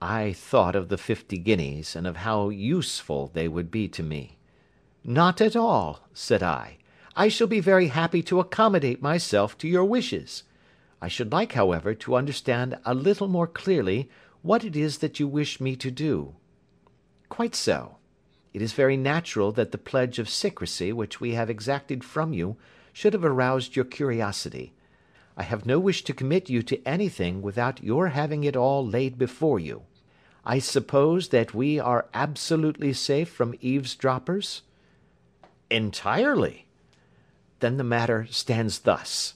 I thought of the fifty guineas, and of how useful they would be to me. "Not at all," said I. "I shall be very happy to accommodate myself to your wishes. I should like, however, to understand a little more clearly what it is that you wish me to do." "Quite so. It is very natural that the pledge of secrecy which we have exacted from you should have aroused your curiosity. I have no wish to commit you to anything without your having it all laid before you. I suppose that we are absolutely safe from eavesdroppers?" "Entirely." "Then the matter stands thus.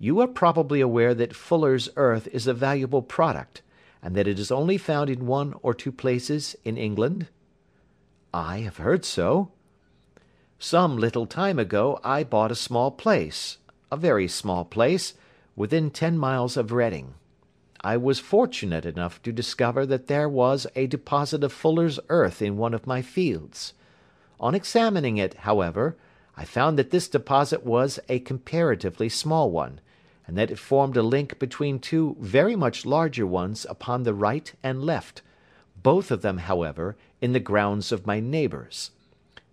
You are probably aware that Fuller's earth is a valuable product, and that it is only found in one or two places in England?" "I have heard so." "Some little time ago I bought a small place a very small place within ten miles of Reading. I was fortunate enough to discover that there was a deposit of fuller's earth in one of my fields. On examining it, however, I found that this deposit was a comparatively small one, and that it formed a link between two very much larger ones upon the right and left, both of them, however, in the grounds of my neighbours.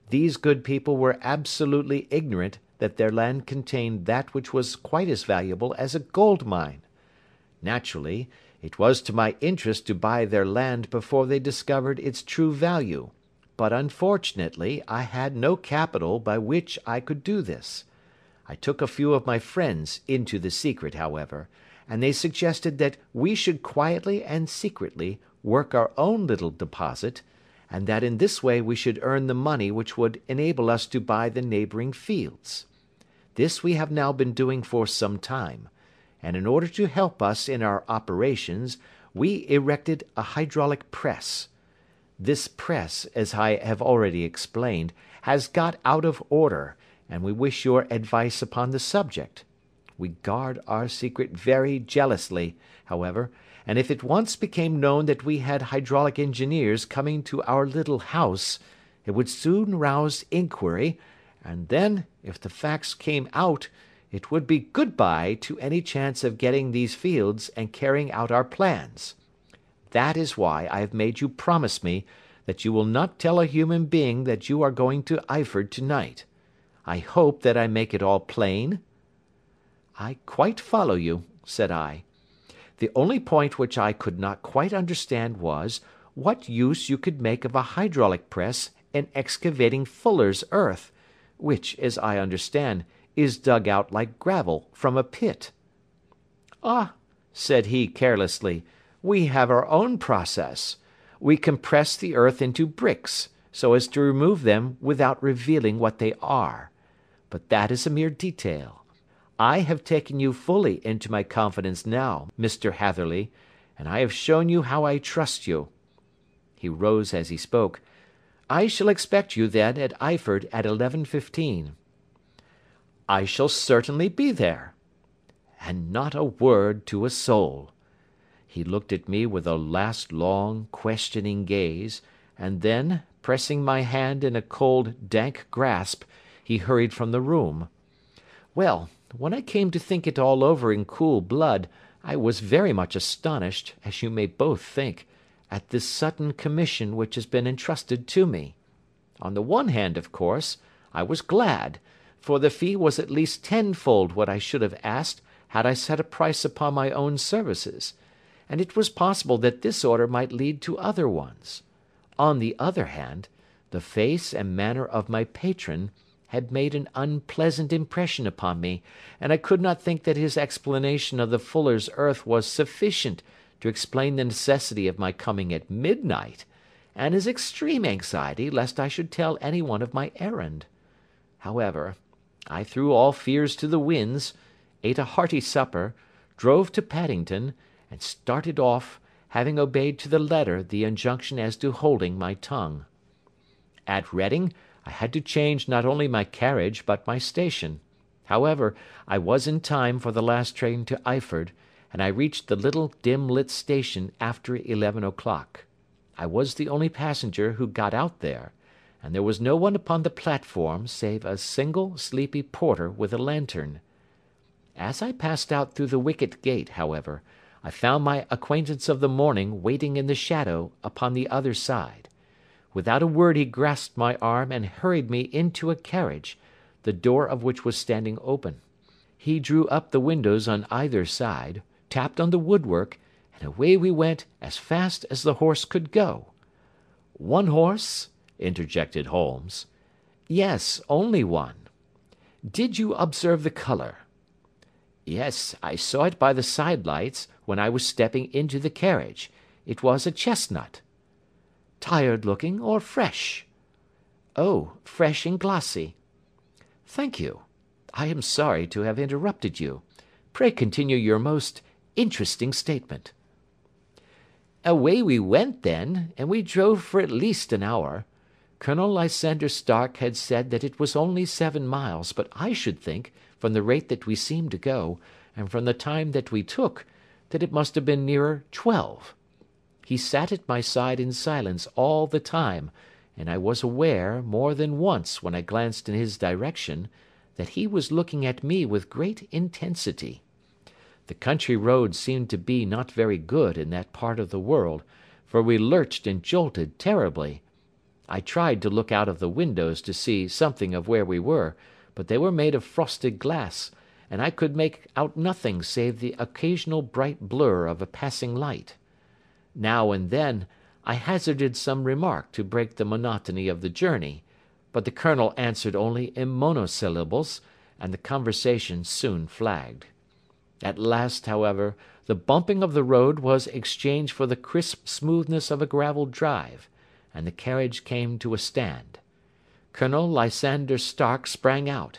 These good people were absolutely ignorant that their land contained that which was quite as valuable as a gold mine. Naturally, it was to my interest to buy their land before they discovered its true value, but unfortunately I had no capital by which I could do this. I took a few of my friends into the secret, however, and they suggested that we should quietly and secretly work our own little deposit, and that in this way we should earn the money which would enable us to buy the neighbouring fields. This we have now been doing for some time, and in order to help us in our operations we erected a hydraulic press. This press, as I have already explained, has got out of order, and we wish your advice upon the subject. We guard our secret very jealously, however, and if it once became known that we had hydraulic engineers coming to our little house, it would soon rouse inquiry and then, if the facts came out, it would be good bye to any chance of getting these fields and carrying out our plans. That is why I have made you promise me that you will not tell a human being that you are going to Eyford to night. I hope that I make it all plain?" "I quite follow you," said I. "The only point which I could not quite understand was, what use you could make of a hydraulic press in excavating fuller's earth which, as I understand, is dug out like gravel from a pit." "Ah," said he carelessly, "we have our own process. We compress the earth into bricks, so as to remove them without revealing what they are. But that is a mere detail. I have taken you fully into my confidence now, Mr. Hatherley, and I have shown you how I trust you." He rose as he spoke. I shall expect you, then, at Eyford at eleven fifteen." "I shall certainly be there." And not a word to a soul. He looked at me with a last long, questioning gaze, and then, pressing my hand in a cold, dank grasp, he hurried from the room. Well, when I came to think it all over in cool blood, I was very much astonished, as you may both think at this sudden commission which has been entrusted to me. On the one hand, of course, I was glad, for the fee was at least tenfold what I should have asked had I set a price upon my own services, and it was possible that this order might lead to other ones. On the other hand, the face and manner of my patron had made an unpleasant impression upon me, and I could not think that his explanation of the fuller's earth was sufficient to explain the necessity of my coming at midnight, and his extreme anxiety lest I should tell any one of my errand. However, I threw all fears to the winds, ate a hearty supper, drove to Paddington, and started off, having obeyed to the letter the injunction as to holding my tongue. At Reading I had to change not only my carriage but my station. However, I was in time for the last train to Eyford, and I reached the little dim lit station after eleven o'clock. I was the only passenger who got out there, and there was no one upon the platform save a single sleepy porter with a lantern. As I passed out through the wicket gate, however, I found my acquaintance of the morning waiting in the shadow upon the other side. Without a word he grasped my arm and hurried me into a carriage, the door of which was standing open. He drew up the windows on either side, tapped on the woodwork, and away we went as fast as the horse could go. "One horse?" interjected Holmes. "Yes, only one." "Did you observe the colour?" "Yes, I saw it by the side lights, when I was stepping into the carriage. It was a chestnut." "Tired looking, or fresh?" "Oh, fresh and glossy." "Thank you. I am sorry to have interrupted you. Pray continue your most interesting statement." "Away we went, then, and we drove for at least an hour. Colonel Lysander Stark had said that it was only seven miles, but I should think, from the rate that we seemed to go, and from the time that we took, that it must have been nearer twelve. He sat at my side in silence all the time, and I was aware, more than once when I glanced in his direction, that he was looking at me with great intensity. The country road seemed to be not very good in that part of the world, for we lurched and jolted terribly. I tried to look out of the windows to see something of where we were, but they were made of frosted glass, and I could make out nothing save the occasional bright blur of a passing light. Now and then I hazarded some remark to break the monotony of the journey but the Colonel answered only in monosyllables, and the conversation soon flagged. At last, however, the bumping of the road was exchanged for the crisp smoothness of a gravel drive, and the carriage came to a stand. Colonel Lysander Stark sprang out,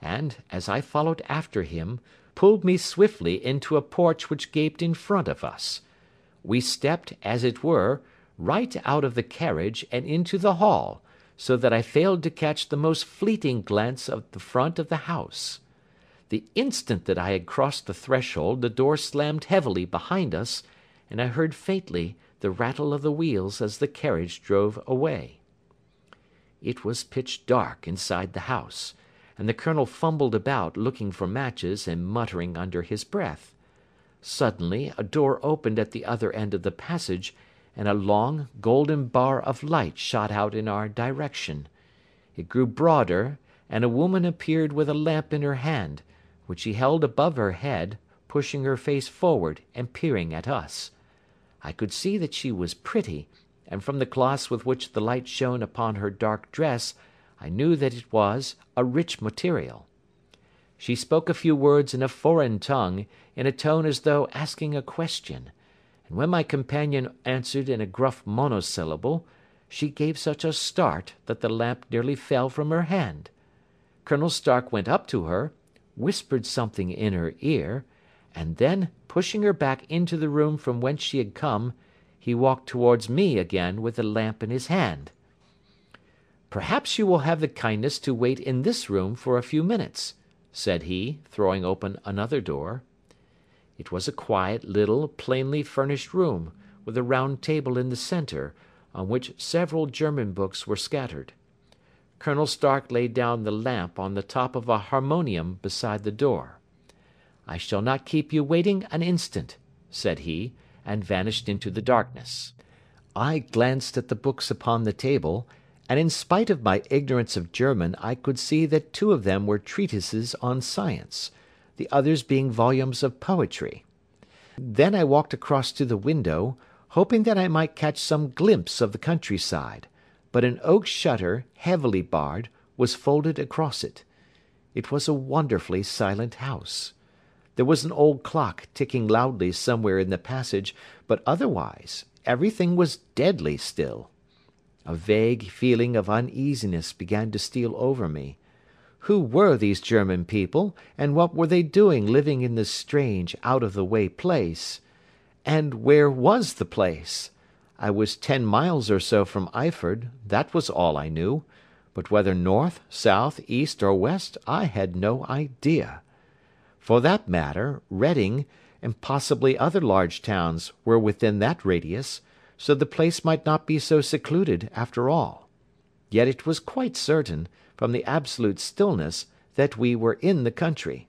and, as I followed after him, pulled me swiftly into a porch which gaped in front of us. We stepped, as it were, right out of the carriage and into the hall, so that I failed to catch the most fleeting glance of the front of the house. The instant that I had crossed the threshold the door slammed heavily behind us, and I heard faintly the rattle of the wheels as the carriage drove away. It was pitch dark inside the house, and the Colonel fumbled about looking for matches and muttering under his breath. Suddenly a door opened at the other end of the passage, and a long, golden bar of light shot out in our direction. It grew broader, and a woman appeared with a lamp in her hand, which she held above her head, pushing her face forward and peering at us. I could see that she was pretty, and from the gloss with which the light shone upon her dark dress I knew that it was a rich material. She spoke a few words in a foreign tongue in a tone as though asking a question and when my companion answered in a gruff monosyllable, she gave such a start that the lamp nearly fell from her hand. Colonel Stark went up to her, whispered something in her ear, and then, pushing her back into the room from whence she had come, he walked towards me again with the lamp in his hand. "Perhaps you will have the kindness to wait in this room for a few minutes," said he, throwing open another door. It was a quiet, little, plainly furnished room, with a round table in the centre, on which several German books were scattered. Colonel Stark laid down the lamp on the top of a harmonium beside the door. "I shall not keep you waiting an instant," said he, and vanished into the darkness. I glanced at the books upon the table, and in spite of my ignorance of German I could see that two of them were treatises on science the others being volumes of poetry. Then I walked across to the window, hoping that I might catch some glimpse of the countryside, but an oak shutter, heavily barred, was folded across it. It was a wonderfully silent house. There was an old clock ticking loudly somewhere in the passage, but otherwise everything was deadly still. A vague feeling of uneasiness began to steal over me. Who were these German people, and what were they doing living in this strange, out of the way place? And where was the place? I was ten miles or so from Eyford, that was all I knew, but whether north, south, east, or west I had no idea. For that matter, Reading, and possibly other large towns, were within that radius, so the place might not be so secluded after all. Yet it was quite certain, from the absolute stillness, that we were in the country.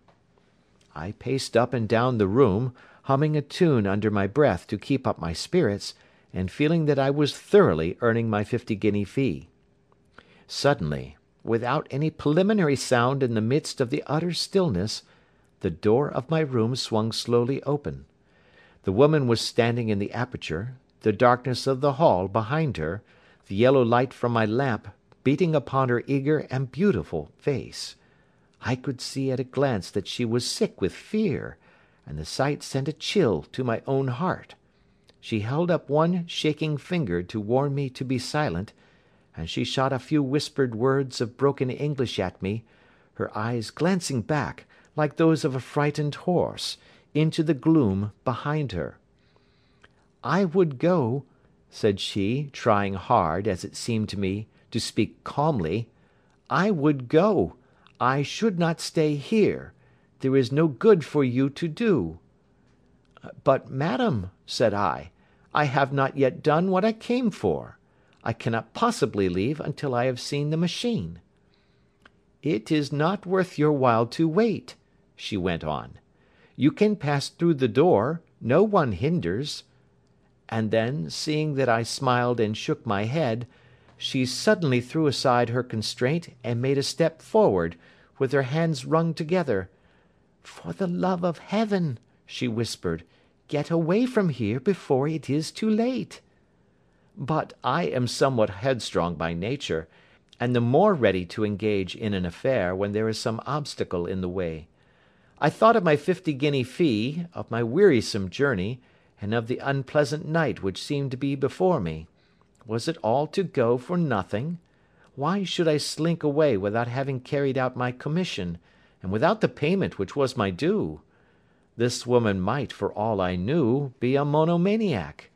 I paced up and down the room, humming a tune under my breath to keep up my spirits, and feeling that I was thoroughly earning my fifty guinea fee. Suddenly, without any preliminary sound in the midst of the utter stillness, the door of my room swung slowly open. The woman was standing in the aperture, the darkness of the hall behind her, the yellow light from my lamp beating upon her eager and beautiful face. I could see at a glance that she was sick with fear, and the sight sent a chill to my own heart. She held up one shaking finger to warn me to be silent, and she shot a few whispered words of broken English at me, her eyes glancing back, like those of a frightened horse, into the gloom behind her. I would go, said she, trying hard, as it seemed to me, to speak calmly, I would go. I should not stay here. There is no good for you to do. But, madam, said I, I have not yet done what I came for. I cannot possibly leave until I have seen the machine. It is not worth your while to wait, she went on. You can pass through the door, no one hinders. And then, seeing that I smiled and shook my head, she suddenly threw aside her constraint and made a step forward, with her hands wrung together. For the love of Heaven, she whispered, get away from here before it is too late. But I am somewhat headstrong by nature, and the more ready to engage in an affair when there is some obstacle in the way. I thought of my fifty guinea fee, of my wearisome journey, and of the unpleasant night which seemed to be before me. Was it all to go for nothing? Why should I slink away without having carried out my commission, and without the payment which was my due? This woman might, for all I knew, be a monomaniac.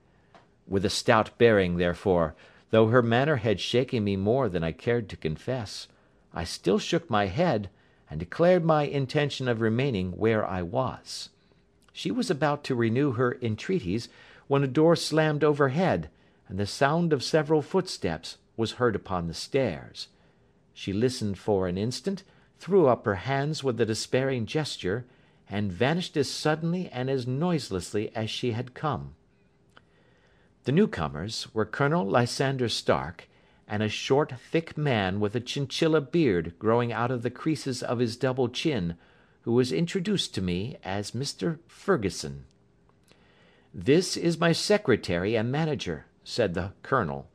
With a stout bearing, therefore, though her manner had shaken me more than I cared to confess, I still shook my head, and declared my intention of remaining where I was. She was about to renew her entreaties, when a door slammed overhead, and the sound of several footsteps was heard upon the stairs. She listened for an instant, threw up her hands with a despairing gesture, and vanished as suddenly and as noiselessly as she had come. The newcomers were Colonel Lysander Stark, and a short, thick man with a chinchilla beard growing out of the creases of his double chin, who was introduced to me as Mr. Ferguson. This is my secretary and manager, said the Colonel.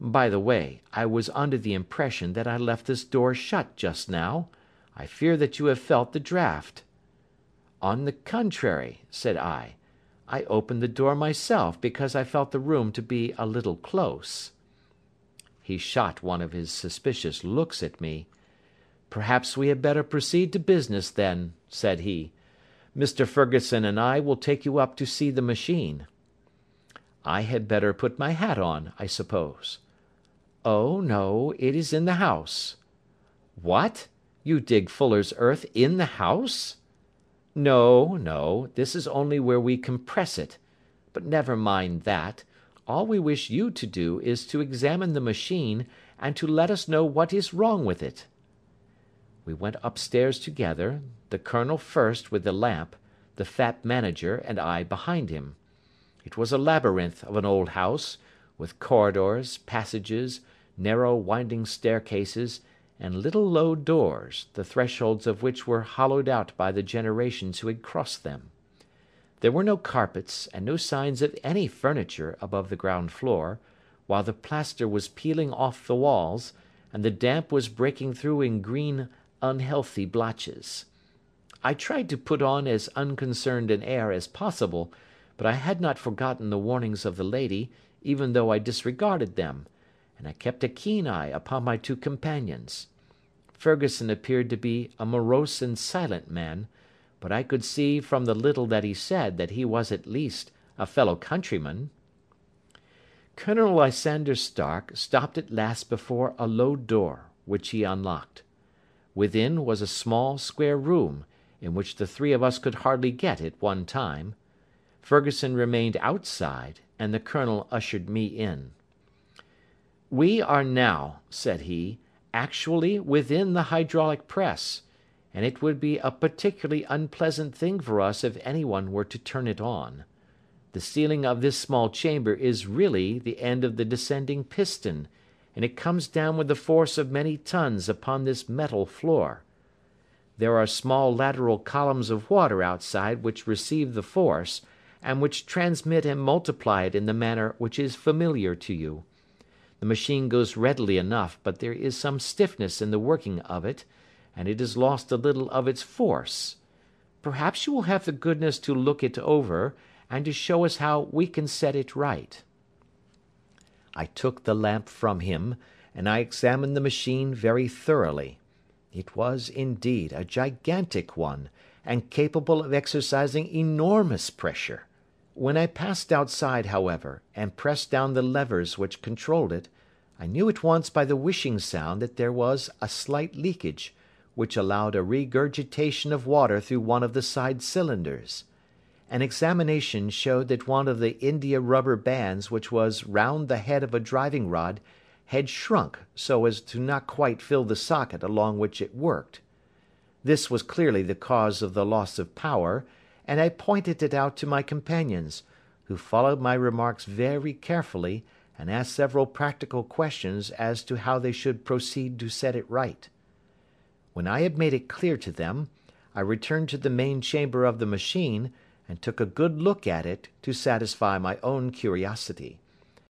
By the way, I was under the impression that I left this door shut just now. I fear that you have felt the draught. On the contrary, said I. I opened the door myself because I felt the room to be a little close. He shot one of his suspicious looks at me. Perhaps we had better proceed to business then, said he. Mr. Ferguson and I will take you up to see the machine. I had better put my hat on, I suppose. Oh, no, it is in the house. What? You dig fuller's earth in the house? No, no, this is only where we compress it. But never mind that. All we wish you to do is to examine the machine, and to let us know what is wrong with it. We went upstairs together, the Colonel first with the lamp, the fat manager and I behind him. It was a labyrinth of an old house, with corridors, passages, narrow winding staircases, and little low doors, the thresholds of which were hollowed out by the generations who had crossed them. There were no carpets, and no signs of any furniture above the ground floor, while the plaster was peeling off the walls, and the damp was breaking through in green, unhealthy blotches. I tried to put on as unconcerned an air as possible, but I had not forgotten the warnings of the lady, even though I disregarded them, and I kept a keen eye upon my two companions. Ferguson appeared to be a morose and silent man, but I could see from the little that he said that he was at least a fellow countryman. Colonel Lysander Stark stopped at last before a low door, which he unlocked. Within was a small square room, in which the three of us could hardly get at one time. Ferguson remained outside, and the Colonel ushered me in. We are now, said he, actually within the hydraulic press, and it would be a particularly unpleasant thing for us if anyone were to turn it on. The ceiling of this small chamber is really the end of the descending piston, and it comes down with the force of many tons upon this metal floor. There are small lateral columns of water outside which receive the force, and which transmit and multiply it in the manner which is familiar to you. The machine goes readily enough, but there is some stiffness in the working of it, and it has lost a little of its force. Perhaps you will have the goodness to look it over, and to show us how we can set it right." I took the lamp from him, and I examined the machine very thoroughly. It was, indeed, a gigantic one, and capable of exercising enormous pressure. When I passed outside, however, and pressed down the levers which controlled it, I knew at once by the whishing sound that there was a slight leakage, which allowed a regurgitation of water through one of the side cylinders. An examination showed that one of the india rubber bands which was round the head of a driving rod had shrunk so as to not quite fill the socket along which it worked. This was clearly the cause of the loss of power, and I pointed it out to my companions, who followed my remarks very carefully and asked several practical questions as to how they should proceed to set it right. When I had made it clear to them, I returned to the main chamber of the machine, and took a good look at it to satisfy my own curiosity.